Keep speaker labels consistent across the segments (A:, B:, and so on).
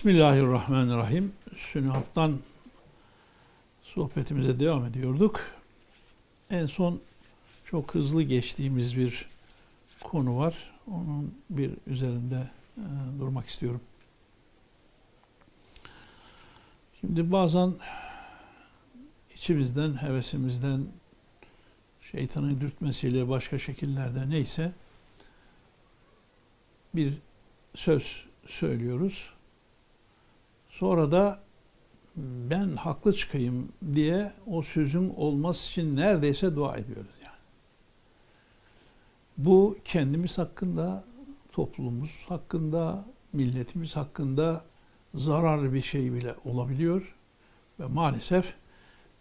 A: Bismillahirrahmanirrahim. Sünihattan sohbetimize devam ediyorduk. En son çok hızlı geçtiğimiz bir konu var. Onun bir üzerinde e, durmak istiyorum. Şimdi bazen içimizden, hevesimizden, şeytanın dürtmesiyle başka şekillerde neyse bir söz söylüyoruz Sonra da ben haklı çıkayım diye o sözün olması için neredeyse dua ediyoruz yani. Bu kendimiz hakkında, toplumumuz hakkında, milletimiz hakkında zararlı bir şey bile olabiliyor. Ve maalesef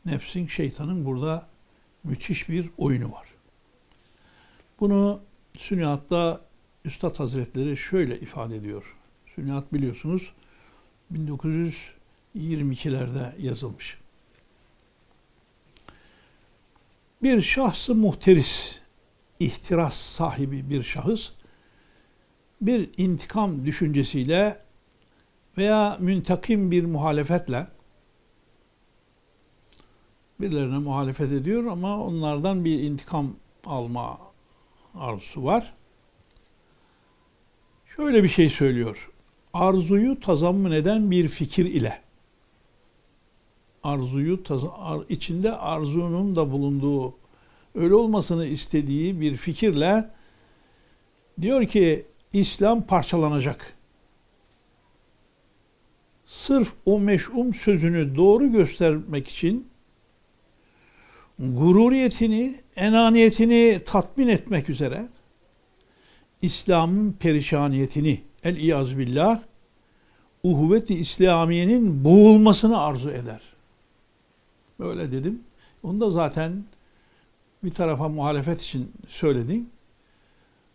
A: nefsin, şeytanın burada müthiş bir oyunu var. Bunu Sünnihat'ta Üstad Hazretleri şöyle ifade ediyor. Sünnihat biliyorsunuz 1922'lerde yazılmış. Bir şahsı muhteris, ihtiras sahibi bir şahıs bir intikam düşüncesiyle veya müntakim bir muhalefetle birilerine muhalefet ediyor ama onlardan bir intikam alma arzusu var. Şöyle bir şey söylüyor arzuyu tazammun eden bir fikir ile arzuyu içinde arzunun da bulunduğu öyle olmasını istediği bir fikirle diyor ki İslam parçalanacak. Sırf o meş'um sözünü doğru göstermek için gururiyetini, enaniyetini tatmin etmek üzere İslam'ın perişaniyetini el iyaz billah uhuvvet-i İslamiye'nin boğulmasını arzu eder. Böyle dedim. Onu da zaten bir tarafa muhalefet için söyledin.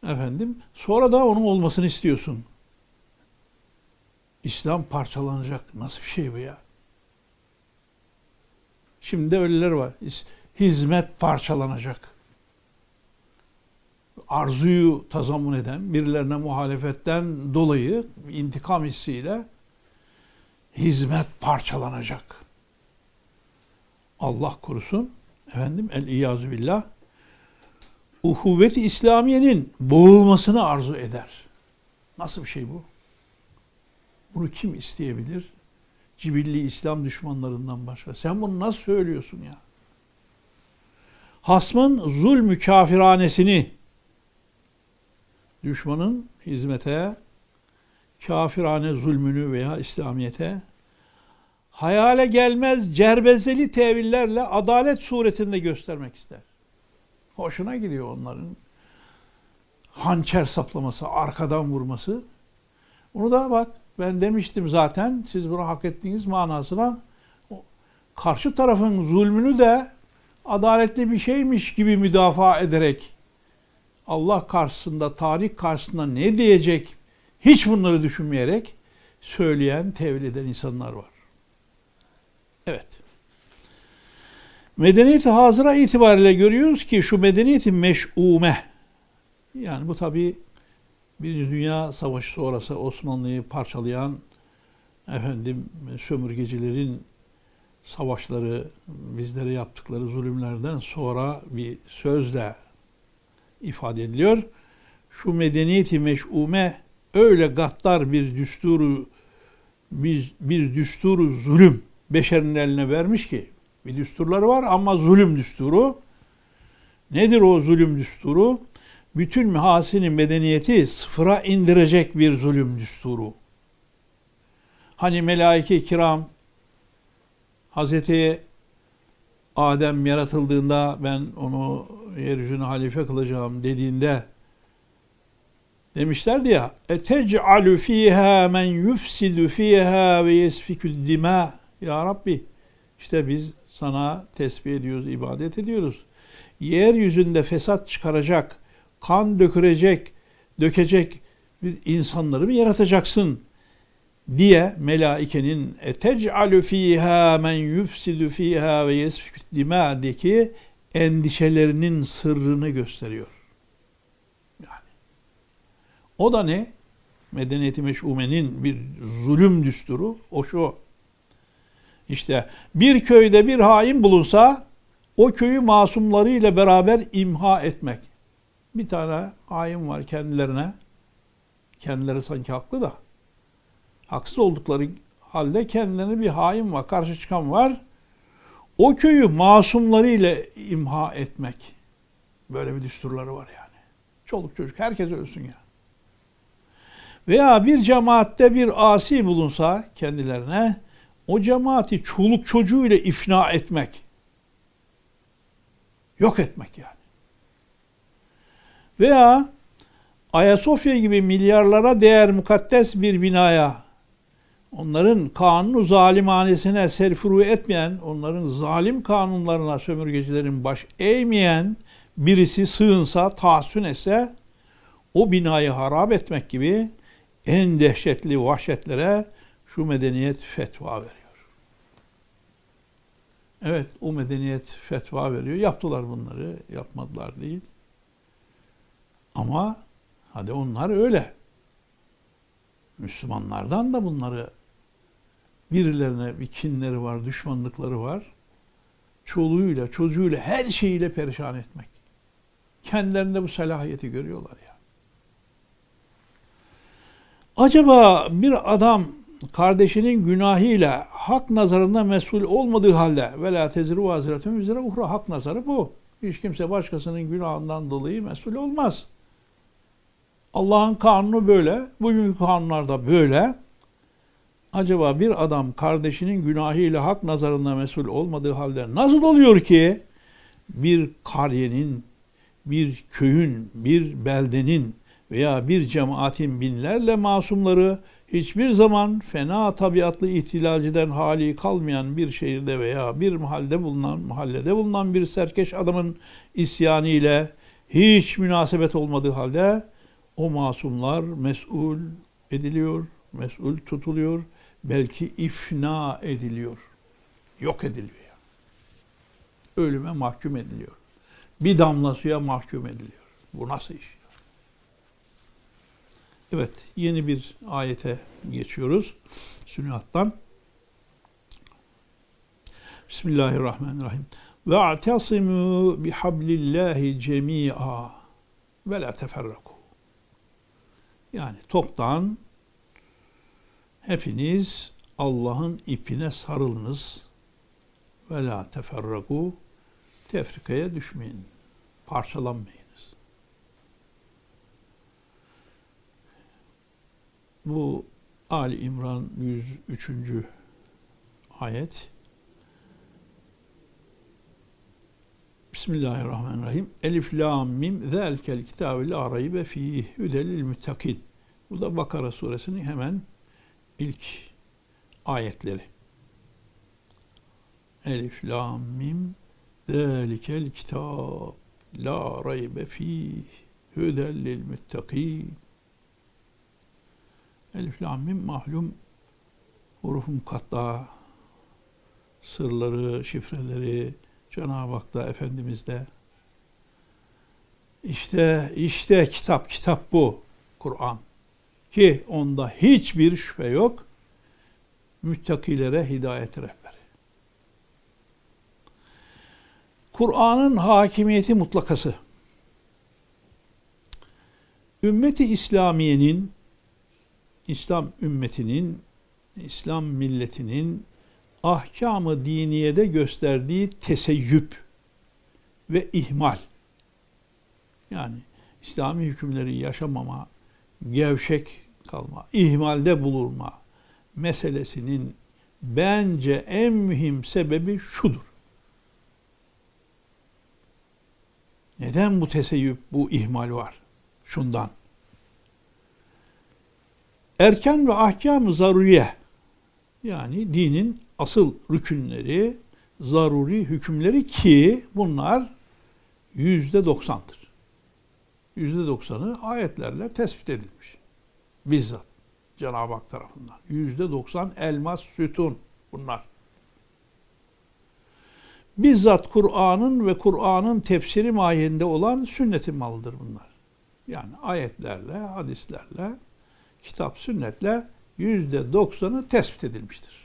A: Efendim. Sonra da onun olmasını istiyorsun. İslam parçalanacak. Nasıl bir şey bu ya? Şimdi de öyleler var. Hizmet parçalanacak arzuyu tazammun eden, birilerine muhalefetten dolayı intikam hissiyle hizmet parçalanacak. Allah korusun. Efendim el iyazu billah. Uhuvvet-i İslamiye'nin boğulmasını arzu eder. Nasıl bir şey bu? Bunu kim isteyebilir? Cibilli İslam düşmanlarından başka. Sen bunu nasıl söylüyorsun ya? Hasmın zulmü kafiranesini düşmanın hizmete, kafirane zulmünü veya İslamiyete hayale gelmez cerbezeli tevillerle adalet suretinde göstermek ister. Hoşuna gidiyor onların hançer saplaması, arkadan vurması. Onu da bak ben demiştim zaten siz bunu hak ettiğiniz manasına karşı tarafın zulmünü de adaletli bir şeymiş gibi müdafaa ederek Allah karşısında, tarih karşısında ne diyecek hiç bunları düşünmeyerek söyleyen, tevil eden insanlar var. Evet. Medeniyeti hazıra itibariyle görüyoruz ki şu medeniyeti meş'ume yani bu tabi bir Dünya Savaşı sonrası Osmanlı'yı parçalayan efendim sömürgecilerin savaşları, bizlere yaptıkları zulümlerden sonra bir sözle ifade ediliyor. Şu medeniyeti meş'ume öyle gaddar bir düsturu biz bir düsturu zulüm beşerin eline vermiş ki bir düsturları var ama zulüm düsturu. Nedir o zulüm düsturu? Bütün mühasini medeniyeti sıfıra indirecek bir zulüm düsturu. Hani melaike kiram Hazreti Adem yaratıldığında ben onu yeryüzüne halife kılacağım dediğinde demişlerdi ya etec'alu fiha men yufsidu fiha ve yesfikü dima ya Rabbi işte biz sana tesbih ediyoruz, ibadet ediyoruz. Yeryüzünde fesat çıkaracak, kan dökürecek, dökecek bir insanları mı yaratacaksın? Diye melaikenin etec'alu fiha men yufsidu fiha ve yesfikü dima'deki endişelerinin sırrını gösteriyor. Yani o da ne? medeniyeti meş'umenin bir zulüm düsturu o şu. İşte bir köyde bir hain bulunsa o köyü masumlarıyla beraber imha etmek. Bir tane hain var kendilerine. Kendileri sanki haklı da. Haksız oldukları halde kendilerine bir hain var, karşı çıkan var. O köyü masumlarıyla imha etmek. Böyle bir düsturları var yani. Çoluk çocuk herkes ölsün ya. Veya bir cemaatte bir asi bulunsa kendilerine o cemaati çoluk çocuğuyla ifna etmek. Yok etmek yani. Veya Ayasofya gibi milyarlara değer mukaddes bir binaya onların kanunu zalimhanesine serfuru etmeyen, onların zalim kanunlarına sömürgecilerin baş eğmeyen birisi sığınsa, tahsün etse o binayı harap etmek gibi en dehşetli vahşetlere şu medeniyet fetva veriyor. Evet, o medeniyet fetva veriyor. Yaptılar bunları, yapmadılar değil. Ama hadi onlar öyle. Müslümanlardan da bunları birilerine bir kinleri var, düşmanlıkları var. Çoluğuyla, çocuğuyla, her şeyiyle perişan etmek. Kendilerinde bu selahiyeti görüyorlar ya. Acaba bir adam kardeşinin günahıyla hak nazarında mesul olmadığı halde ve la teziru vaziretun üzere uhra hak nazarı bu. Hiç kimse başkasının günahından dolayı mesul olmaz. Allah'ın kanunu böyle. Bugünkü kanunlar da böyle. Acaba bir adam kardeşinin günahıyla hak nazarında mesul olmadığı halde nasıl oluyor ki bir kariyenin, bir köyün, bir beldenin veya bir cemaatin binlerle masumları hiçbir zaman fena tabiatlı ihtilalciden hali kalmayan bir şehirde veya bir mahallede bulunan mahallede bulunan bir serkeş adamın isyanı hiç münasebet olmadığı halde o masumlar mesul ediliyor, mesul tutuluyor, belki ifna ediliyor. Yok ediliyor. Ölüme mahkum ediliyor. Bir damla suya mahkum ediliyor. Bu nasıl iş? Evet, yeni bir ayete geçiyoruz. Sünnihattan. Bismillahirrahmanirrahim. Ve a'tasimu bihablillahi cemi'a ve la teferraku. Yani toptan hepiniz Allah'ın ipine sarılınız ve la teferraku tefrikaya düşmeyin. Parçalanmayınız. Bu Ali İmran 103. ayet. Bismillahirrahmanirrahim. Elif, lam, mim, zelkel kitabı la raybe fih, hüdelil müttakin. Bu da Bakara suresinin hemen ilk ayetleri. Elif, lam, mim, zelikel kitab, la raybe fih, hüdelil müttakin. Elif, lam, mim, mahlum, hurufun katta, sırları, şifreleri, Cenab-ı Hak da Efendimiz de işte işte kitap kitap bu Kur'an ki onda hiçbir şüphe yok müttakilere hidayet rehberi. Kur'an'ın hakimiyeti mutlakası. Ümmeti İslamiye'nin İslam ümmetinin İslam milletinin ahkamı diniyede gösterdiği teseyyüp ve ihmal. Yani İslami hükümleri yaşamama, gevşek kalma, ihmalde bulunma meselesinin bence en mühim sebebi şudur. Neden bu teseyyüp, bu ihmal var? Şundan. Erken ve ahkam-ı zaruriye yani dinin asıl rükünleri, zaruri hükümleri ki bunlar yüzde doksandır. Yüzde doksanı ayetlerle tespit edilmiş. Bizzat Cenab-ı Hak tarafından. Yüzde doksan elmas sütun bunlar. Bizzat Kur'an'ın ve Kur'an'ın tefsiri mahiyinde olan sünnetin malıdır bunlar. Yani ayetlerle, hadislerle kitap sünnetle yüzde doksanı tespit edilmiştir.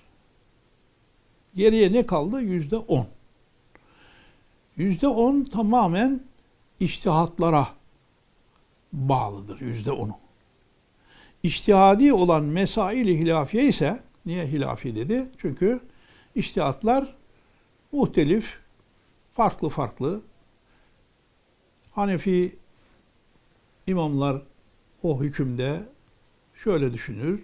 A: Geriye ne kaldı? Yüzde on. Yüzde on tamamen iştihatlara bağlıdır. Yüzde onu. İştihadi olan mesail-i hilafiye ise niye hilafi dedi? Çünkü iştihatlar muhtelif, farklı farklı. Hanefi imamlar o hükümde şöyle düşünür.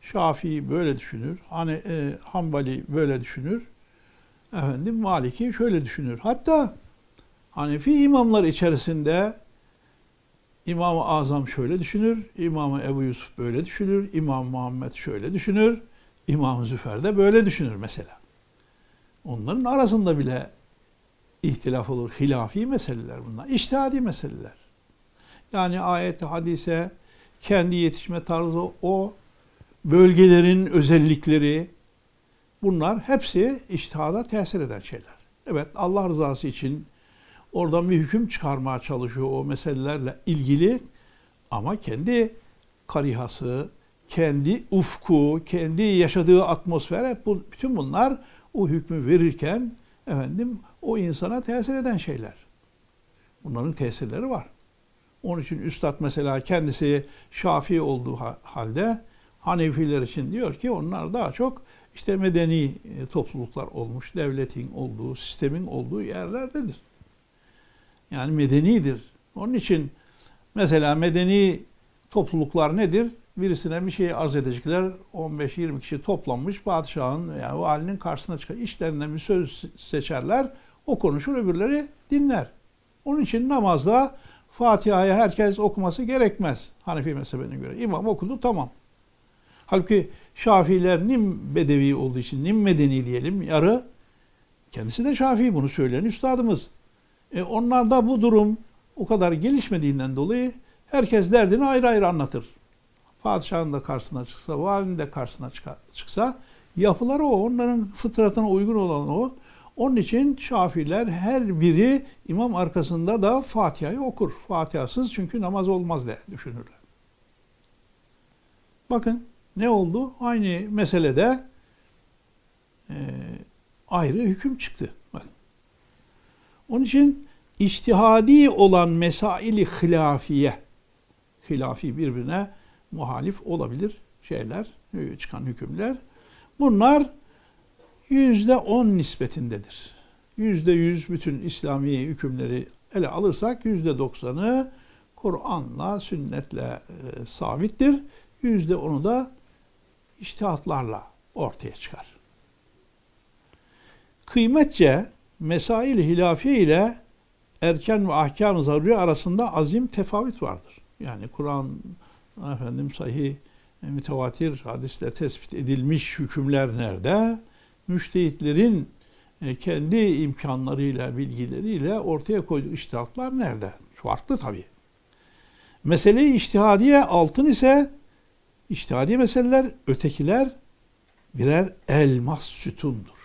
A: Şafii böyle düşünür. Hani e, Hanbali böyle düşünür. Efendim Maliki şöyle düşünür. Hatta Hanefi imamlar içerisinde İmam-ı Azam şöyle düşünür, İmam-ı Ebu Yusuf böyle düşünür, İmam Muhammed şöyle düşünür, İmam-ı Züfer de böyle düşünür mesela. Onların arasında bile ihtilaf olur. Hilafi meseleler bunlar. İçtihadi meseleler. Yani ayet hadise, kendi yetişme tarzı, o bölgelerin özellikleri, bunlar hepsi iştihada tesir eden şeyler. Evet Allah rızası için oradan bir hüküm çıkarmaya çalışıyor o meselelerle ilgili ama kendi karihası, kendi ufku, kendi yaşadığı atmosfer hep bu, bütün bunlar o hükmü verirken efendim o insana tesir eden şeyler. Bunların tesirleri var. Onun için üstad mesela kendisi Şafii olduğu halde Hanefiler için diyor ki onlar daha çok işte medeni e, topluluklar olmuş, devletin olduğu, sistemin olduğu yerlerdedir. Yani medenidir. Onun için mesela medeni topluluklar nedir? Birisine bir şey arz edecekler. 15-20 kişi toplanmış padişahın yani valinin karşısına çıkar. İşlerinden bir söz seçerler. O konuşur öbürleri dinler. Onun için namazda Fatiha'yı herkes okuması gerekmez. Hanefi mezhebine göre. İmam okudu tamam. Halbuki Şafiiler nim bedevi olduğu için nim medeni diyelim yarı. Kendisi de Şafii bunu söyleyen üstadımız. E onlarda bu durum o kadar gelişmediğinden dolayı herkes derdini ayrı ayrı anlatır. Padişahın da karşısına çıksa, valinin de karşısına çıksa yapılar o. Onların fıtratına uygun olan o. Onun için Şafiler her biri imam arkasında da Fatiha'yı okur. Fatihasız çünkü namaz olmaz diye düşünürler. Bakın ne oldu? Aynı meselede e, ayrı hüküm çıktı. Bakın. Onun için iştihadi olan mesaili hilafiye, hilafi birbirine muhalif olabilir şeyler, çıkan hükümler. Bunlar yüzde on nispetindedir. Yüzde yüz bütün İslami hükümleri ele alırsak yüzde doksanı Kur'an'la, sünnetle e, sabittir. Yüzde onu da iştihatlarla ortaya çıkar. Kıymetçe mesail hilafiye ile erken ve ahkam-ı zaruri arasında azim tefavüt vardır. Yani Kur'an efendim sahih mütevatir hadisle tespit edilmiş hükümler nerede? Müştehitlerin e, kendi imkanlarıyla, bilgileriyle ortaya koyduğu iştihatlar nerede? Farklı tabii. Mesele-i iştihadiye altın ise iştihadi meseleler, ötekiler birer elmas sütundur.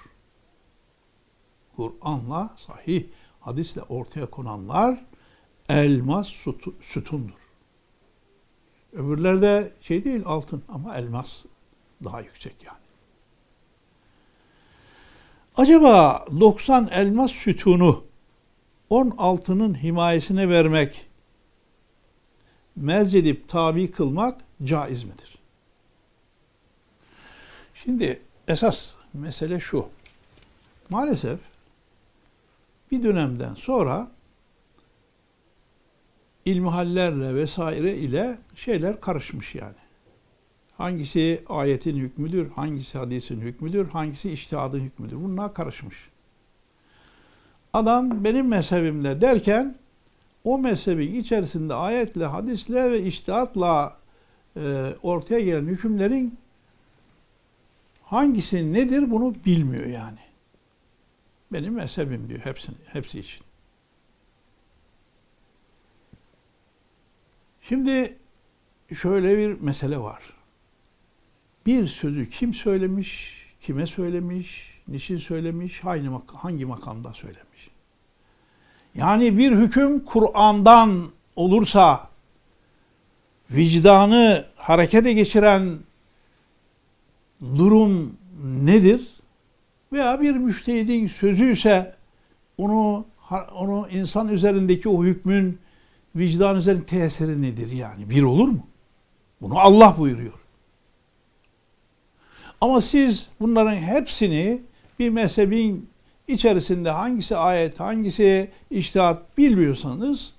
A: Kur'an'la sahih hadisle ortaya konanlar elmas sütundur. Öbürlerde şey değil altın ama elmas daha yüksek yani. Acaba 90 elmas sütunu 10 altının himayesine vermek, mezcedip tabi kılmak caiz midir? Şimdi esas mesele şu. Maalesef bir dönemden sonra ilmihallerle vesaire ile şeyler karışmış yani. Hangisi ayetin hükmüdür, hangisi hadisin hükmüdür, hangisi iştihadın hükmüdür. Bunlar karışmış. Adam benim mezhebimle derken o mezhebin içerisinde ayetle, hadisle ve iştihatla e, ortaya gelen hükümlerin hangisi nedir bunu bilmiyor yani. Benim mezhebim diyor hepsini, hepsi için. Şimdi şöyle bir mesele var. Bir sözü kim söylemiş, kime söylemiş, niçin söylemiş, hangi, hangi makamda söylemiş. Yani bir hüküm Kur'an'dan olursa vicdanı harekete geçiren durum nedir? Veya bir müştehidin sözü ise onu onu insan üzerindeki o hükmün vicdan üzerinde tesiri nedir yani? Bir olur mu? Bunu Allah buyuruyor. Ama siz bunların hepsini bir mezhebin içerisinde hangisi ayet, hangisi iştihat bilmiyorsanız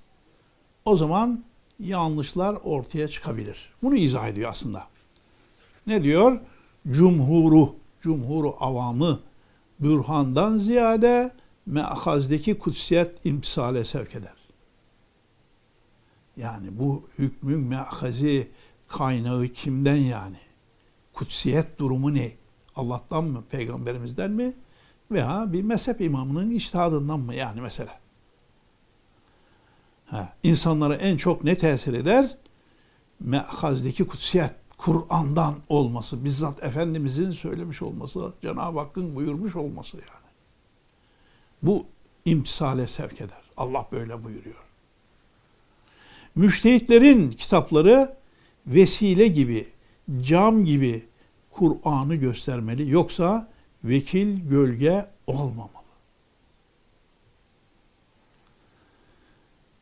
A: o zaman yanlışlar ortaya çıkabilir. Bunu izah ediyor aslında. Ne diyor? Cumhuru, cumhuru avamı bürhandan ziyade meahazdeki kutsiyet imtisale sevk eder. Yani bu hükmün meahazi kaynağı kimden yani? Kutsiyet durumu ne? Allah'tan mı, peygamberimizden mi? Veya bir mezhep imamının iştihadından mı yani mesela? Ha, insanlara en çok ne tesir eder? Me'hazdeki kutsiyet, Kur'an'dan olması, bizzat Efendimizin söylemiş olması, Cenab-ı Hakk'ın buyurmuş olması yani. Bu imtisale sevk eder. Allah böyle buyuruyor. Müştehitlerin kitapları vesile gibi, cam gibi Kur'an'ı göstermeli. Yoksa vekil gölge olmamalı.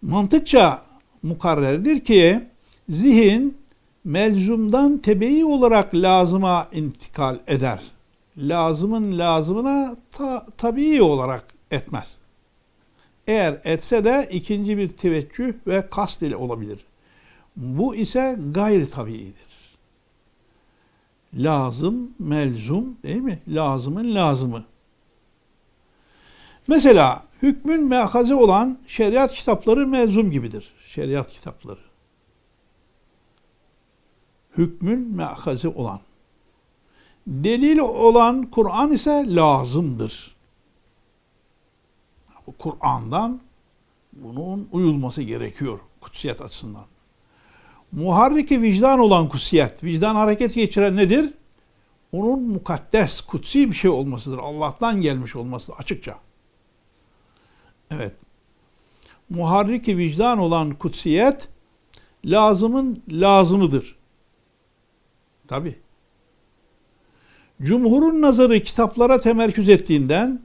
A: Mantıkça mukarrerdir ki zihin melzumdan tebeyi olarak lazıma intikal eder. Lazımın lazımına ta, tabii olarak etmez. Eğer etse de ikinci bir teveccüh ve kast ile olabilir. Bu ise gayri tabiidir. Lazım, melzum değil mi? Lazımın lazımı. Mesela hükmün mehazi olan şeriat kitapları melzum gibidir. Şeriat kitapları. Hükmün mehazi olan. Delil olan Kur'an ise lazımdır. Kur'an'dan bunun uyulması gerekiyor kutsiyet açısından. Muharriki vicdan olan kutsiyet, vicdan hareket geçiren nedir? Onun mukaddes, kutsi bir şey olmasıdır. Allah'tan gelmiş olmasıdır açıkça. Evet. Muharriki vicdan olan kutsiyet lazımın lazımıdır. Tabi. Cumhurun nazarı kitaplara temerküz ettiğinden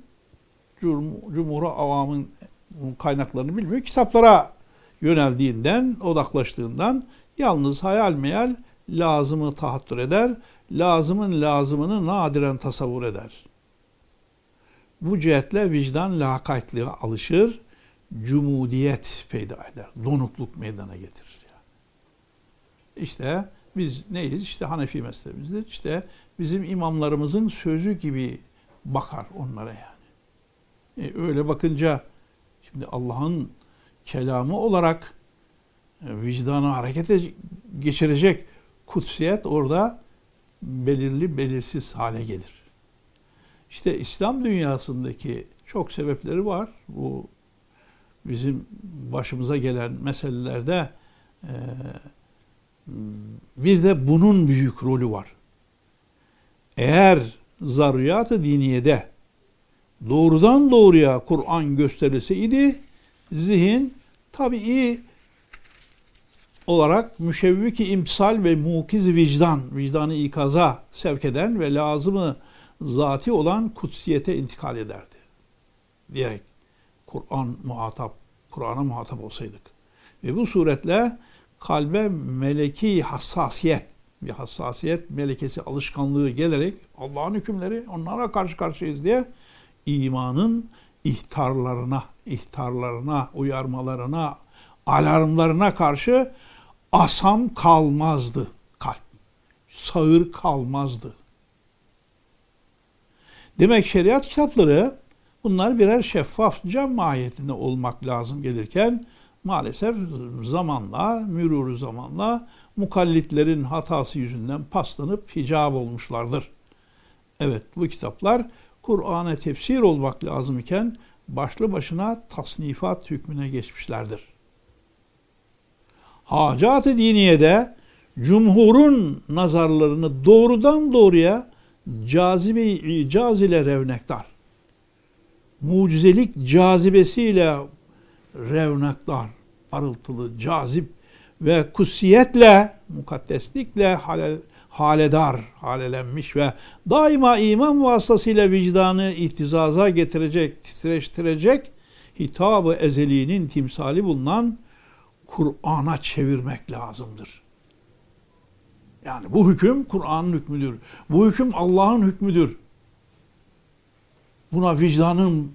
A: Cumhur'a avamın kaynaklarını bilmiyor. Kitaplara yöneldiğinden, odaklaştığından yalnız hayal meyal lazımı tahattür eder. Lazımın lazımını nadiren tasavvur eder. Bu cihetle vicdan lakaytlığa alışır. Cumudiyet peyda eder. Donukluk meydana getirir. Yani. İşte biz neyiz? İşte Hanefi mezhebimizdir. İşte bizim imamlarımızın sözü gibi bakar onlara yani. E, öyle bakınca şimdi Allah'ın kelamı olarak e, vicdanı harekete geçirecek kutsiyet orada belirli belirsiz hale gelir. İşte İslam dünyasındaki çok sebepleri var. Bu bizim başımıza gelen meselelerde e, bir de bunun büyük rolü var. Eğer zaruriyat-ı diniyede doğrudan doğruya Kur'an gösterilseydi zihin tabii olarak müşevviki imsal ve mukiz vicdan, vicdanı ikaza sevk eden ve lazımı zati olan kutsiyete intikal ederdi. Diyerek Kur'an muhatap, Kur'an'a muhatap olsaydık. Ve bu suretle kalbe meleki hassasiyet, bir hassasiyet melekesi alışkanlığı gelerek Allah'ın hükümleri onlara karşı karşıyayız diye imanın ihtarlarına, ihtarlarına, uyarmalarına, alarmlarına karşı asam kalmazdı kalp. Sağır kalmazdı. Demek şeriat kitapları bunlar birer şeffaf cam mahiyetinde olmak lazım gelirken maalesef zamanla, mürürü zamanla mukallitlerin hatası yüzünden paslanıp hicab olmuşlardır. Evet bu kitaplar Kur'an'a tefsir olmak lazım iken başlı başına tasnifat hükmüne geçmişlerdir. Hacat-ı diniyede cumhurun nazarlarını doğrudan doğruya cazibe icaz ile revnektar. Mucizelik cazibesiyle revnektar, parıltılı, cazip ve kutsiyetle, mukaddeslikle halel, haledar, halelenmiş ve daima iman vasıtasıyla vicdanı ihtizaza getirecek, titreştirecek hitabı ezeliğinin timsali bulunan Kur'an'a çevirmek lazımdır. Yani bu hüküm Kur'an'ın hükmüdür. Bu hüküm Allah'ın hükmüdür. Buna vicdanın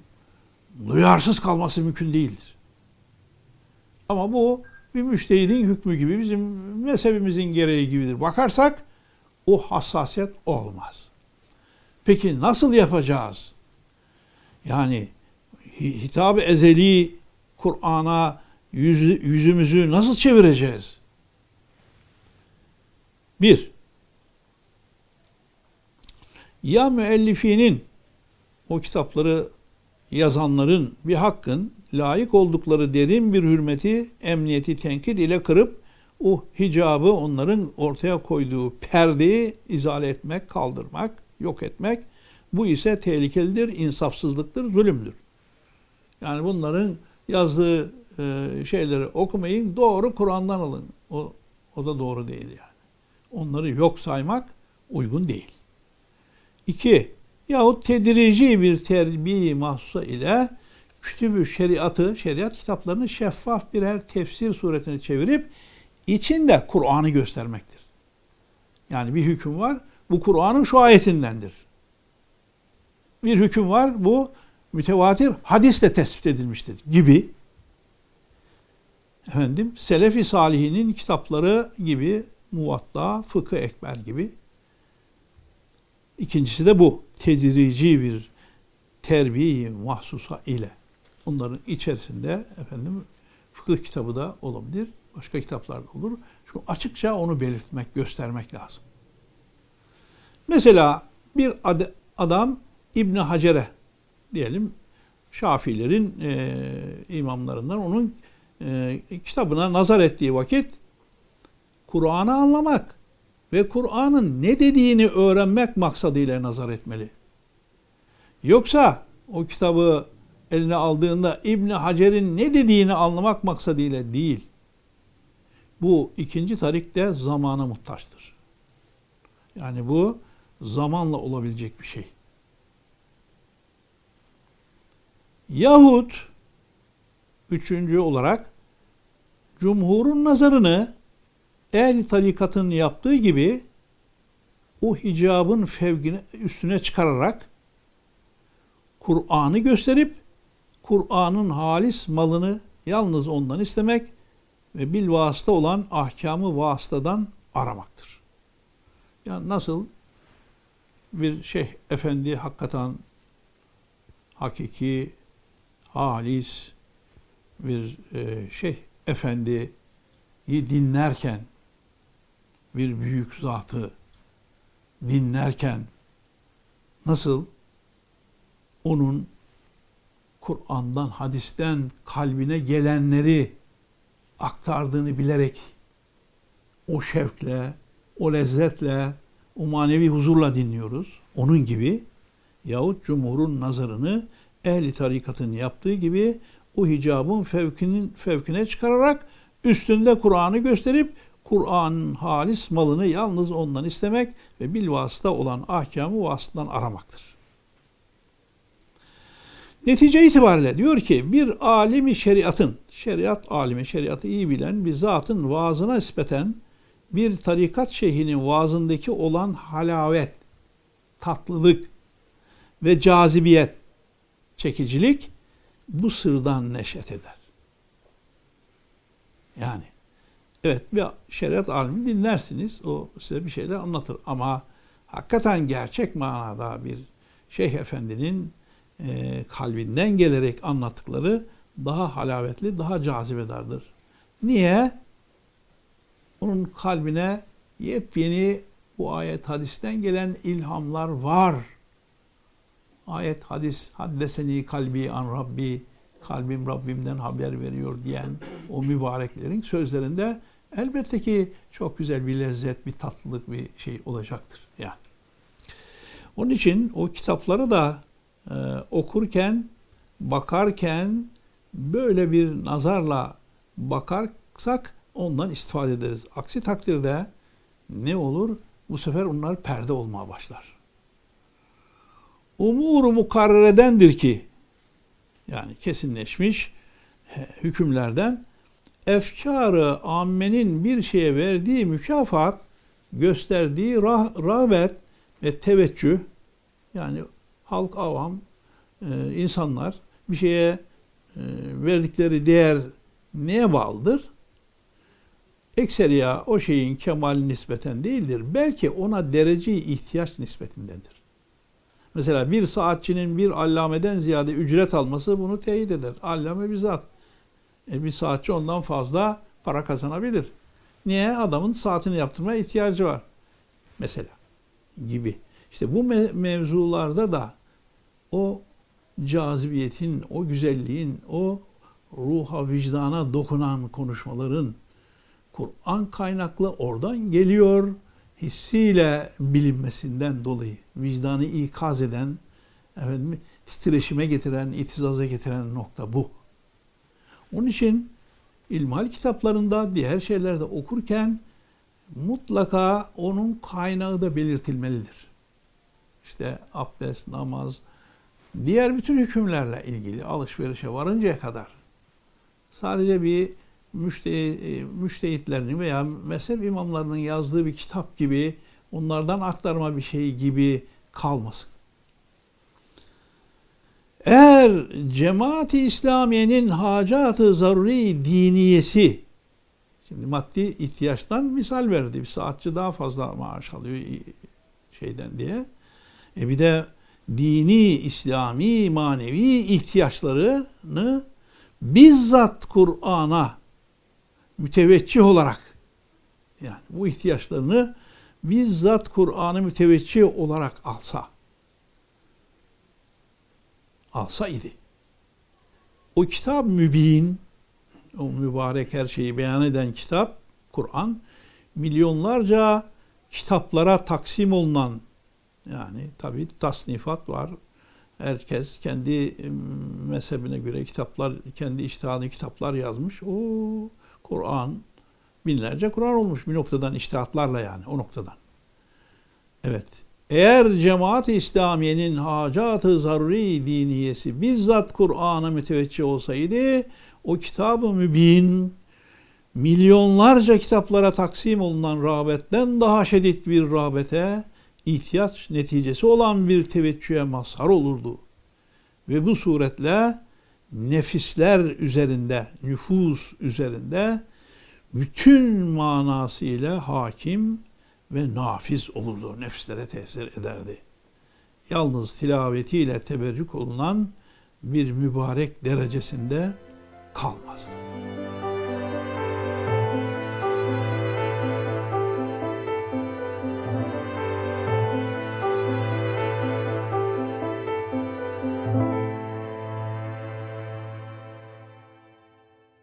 A: duyarsız kalması mümkün değildir. Ama bu bir müştehidin hükmü gibi, bizim mezhebimizin gereği gibidir. Bakarsak o hassasiyet olmaz. Peki nasıl yapacağız? Yani hitab-ı ezeli Kur'an'a yüz, yüzümüzü nasıl çevireceğiz? Bir, ya müellifinin o kitapları yazanların bir hakkın layık oldukları derin bir hürmeti, emniyeti tenkit ile kırıp o hicabı onların ortaya koyduğu perdeyi izale etmek, kaldırmak, yok etmek. Bu ise tehlikelidir, insafsızlıktır, zulümdür. Yani bunların yazdığı e, şeyleri okumayın, doğru Kur'an'dan alın. O, o da doğru değil yani. Onları yok saymak uygun değil. İki, yahut tedirici bir terbiye mahsusa ile kütübü şeriatı, şeriat kitaplarını şeffaf birer tefsir suretine çevirip içinde Kur'an'ı göstermektir. Yani bir hüküm var, bu Kur'an'ın şu ayetindendir. Bir hüküm var, bu mütevatir hadisle tespit edilmiştir gibi. Efendim, Selefi Salihinin kitapları gibi Muvatta, Fıkıh Ekber gibi. İkincisi de bu. Tedirici bir terbiye mahsusa ile. Onların içerisinde efendim fıkıh kitabı da olabilir. Başka kitaplar da olur. Şu açıkça onu belirtmek, göstermek lazım. Mesela bir ad adam İbn Hacer'e diyelim Şafilerin e, imamlarından onun e, kitabına nazar ettiği vakit Kur'an'ı anlamak ve Kur'an'ın ne dediğini öğrenmek maksadıyla nazar etmeli. Yoksa o kitabı eline aldığında İbn Hacer'in ne dediğini anlamak maksadıyla değil. Bu ikinci tarik de zamana muhtaçtır. Yani bu zamanla olabilecek bir şey. Yahut üçüncü olarak cumhurun nazarını ehli tarikatın yaptığı gibi o hicabın fevkine, üstüne çıkararak Kur'an'ı gösterip Kur'an'ın halis malını yalnız ondan istemek ve bil olan ahkamı vasıtadan aramaktır. Yani nasıl bir şeyh efendi hakikaten hakiki, halis bir e, şeyh efendiyi dinlerken bir büyük zatı dinlerken nasıl onun Kur'an'dan, hadisten kalbine gelenleri aktardığını bilerek o şevkle, o lezzetle, o manevi huzurla dinliyoruz. Onun gibi yahut cumhurun nazarını ehli tarikatın yaptığı gibi o hicabın fevkinin fevkine çıkararak üstünde Kur'an'ı gösterip Kur'an'ın halis malını yalnız ondan istemek ve bil vasıta olan ahkamı vasıtadan aramaktır. Netice itibariyle diyor ki bir alimi şeriatın, şeriat alimi, şeriatı iyi bilen bir zatın vaazına nispeten bir tarikat şeyhinin vaazındaki olan halavet, tatlılık ve cazibiyet, çekicilik bu sırdan neşet eder. Yani Evet bir şeriat alimi dinlersiniz. O size bir şeyler anlatır. Ama hakikaten gerçek manada bir şeyh efendinin e, kalbinden gelerek anlattıkları daha halavetli, daha cazibedardır. Niye? Onun kalbine yepyeni bu ayet hadisten gelen ilhamlar var. Ayet hadis haddeseni kalbi an Rabbi kalbim Rabbimden haber veriyor diyen o mübareklerin sözlerinde elbette ki çok güzel bir lezzet, bir tatlılık bir şey olacaktır. Yani. Onun için o kitapları da e, okurken, bakarken böyle bir nazarla bakarsak ondan istifade ederiz. Aksi takdirde ne olur? Bu sefer onlar perde olmaya başlar. Umuru mukarreredendir ki yani kesinleşmiş hükümlerden efkarı ammenin bir şeye verdiği mükafat gösterdiği rah rağbet ve teveccüh yani halk avam e, insanlar bir şeye e, verdikleri değer neye bağlıdır? Ekseriya o şeyin kemal nispeten değildir. Belki ona derece ihtiyaç nispetindendir. Mesela bir saatçinin bir allameden ziyade ücret alması bunu teyit eder. Allame bizzat. E bir saatçi ondan fazla para kazanabilir. Niye? Adamın saatini yaptırmaya ihtiyacı var. Mesela gibi. İşte bu me- mevzularda da o cazibiyetin, o güzelliğin, o ruha, vicdana dokunan konuşmaların Kur'an kaynaklı oradan geliyor hissiyle bilinmesinden dolayı vicdanı ikaz eden, efendim, titreşime getiren, itizaza getiren nokta bu. Onun için ilmihal kitaplarında diğer şeylerde okurken mutlaka onun kaynağı da belirtilmelidir. İşte abdest, namaz, diğer bütün hükümlerle ilgili alışverişe varıncaya kadar sadece bir müştehitlerin veya mezhep imamlarının yazdığı bir kitap gibi onlardan aktarma bir şey gibi kalmasın. Eğer cemaati İslamiye'nin hacatı zaruri diniyesi şimdi maddi ihtiyaçtan misal verdi. Bir saatçi daha fazla maaş alıyor şeyden diye. E bir de dini, İslami, manevi ihtiyaçlarını bizzat Kur'an'a müteveccih olarak yani bu ihtiyaçlarını bizzat Kur'an'ı müteveccih olarak alsa alsa idi. O kitap mübin, o mübarek her şeyi beyan eden kitap, Kur'an, milyonlarca kitaplara taksim olunan, yani tabi tasnifat var. Herkes kendi mezhebine göre kitaplar, kendi iştihadı kitaplar yazmış. O Kur'an, binlerce Kur'an olmuş bir noktadan iştihatlarla yani o noktadan. Evet. Eğer cemaat-i İslamiye'nin hacat-ı zaruri diniyesi bizzat Kur'an'a müteveccih olsaydı o kitab-ı mübin milyonlarca kitaplara taksim olunan rağbetten daha şiddet bir rağbete ihtiyaç neticesi olan bir teveccühe mazhar olurdu. Ve bu suretle nefisler üzerinde, nüfus üzerinde bütün manasıyla hakim ve nafiz olurdu. Nefslere tesir ederdi. Yalnız tilavetiyle teberrük olunan bir mübarek derecesinde kalmazdı.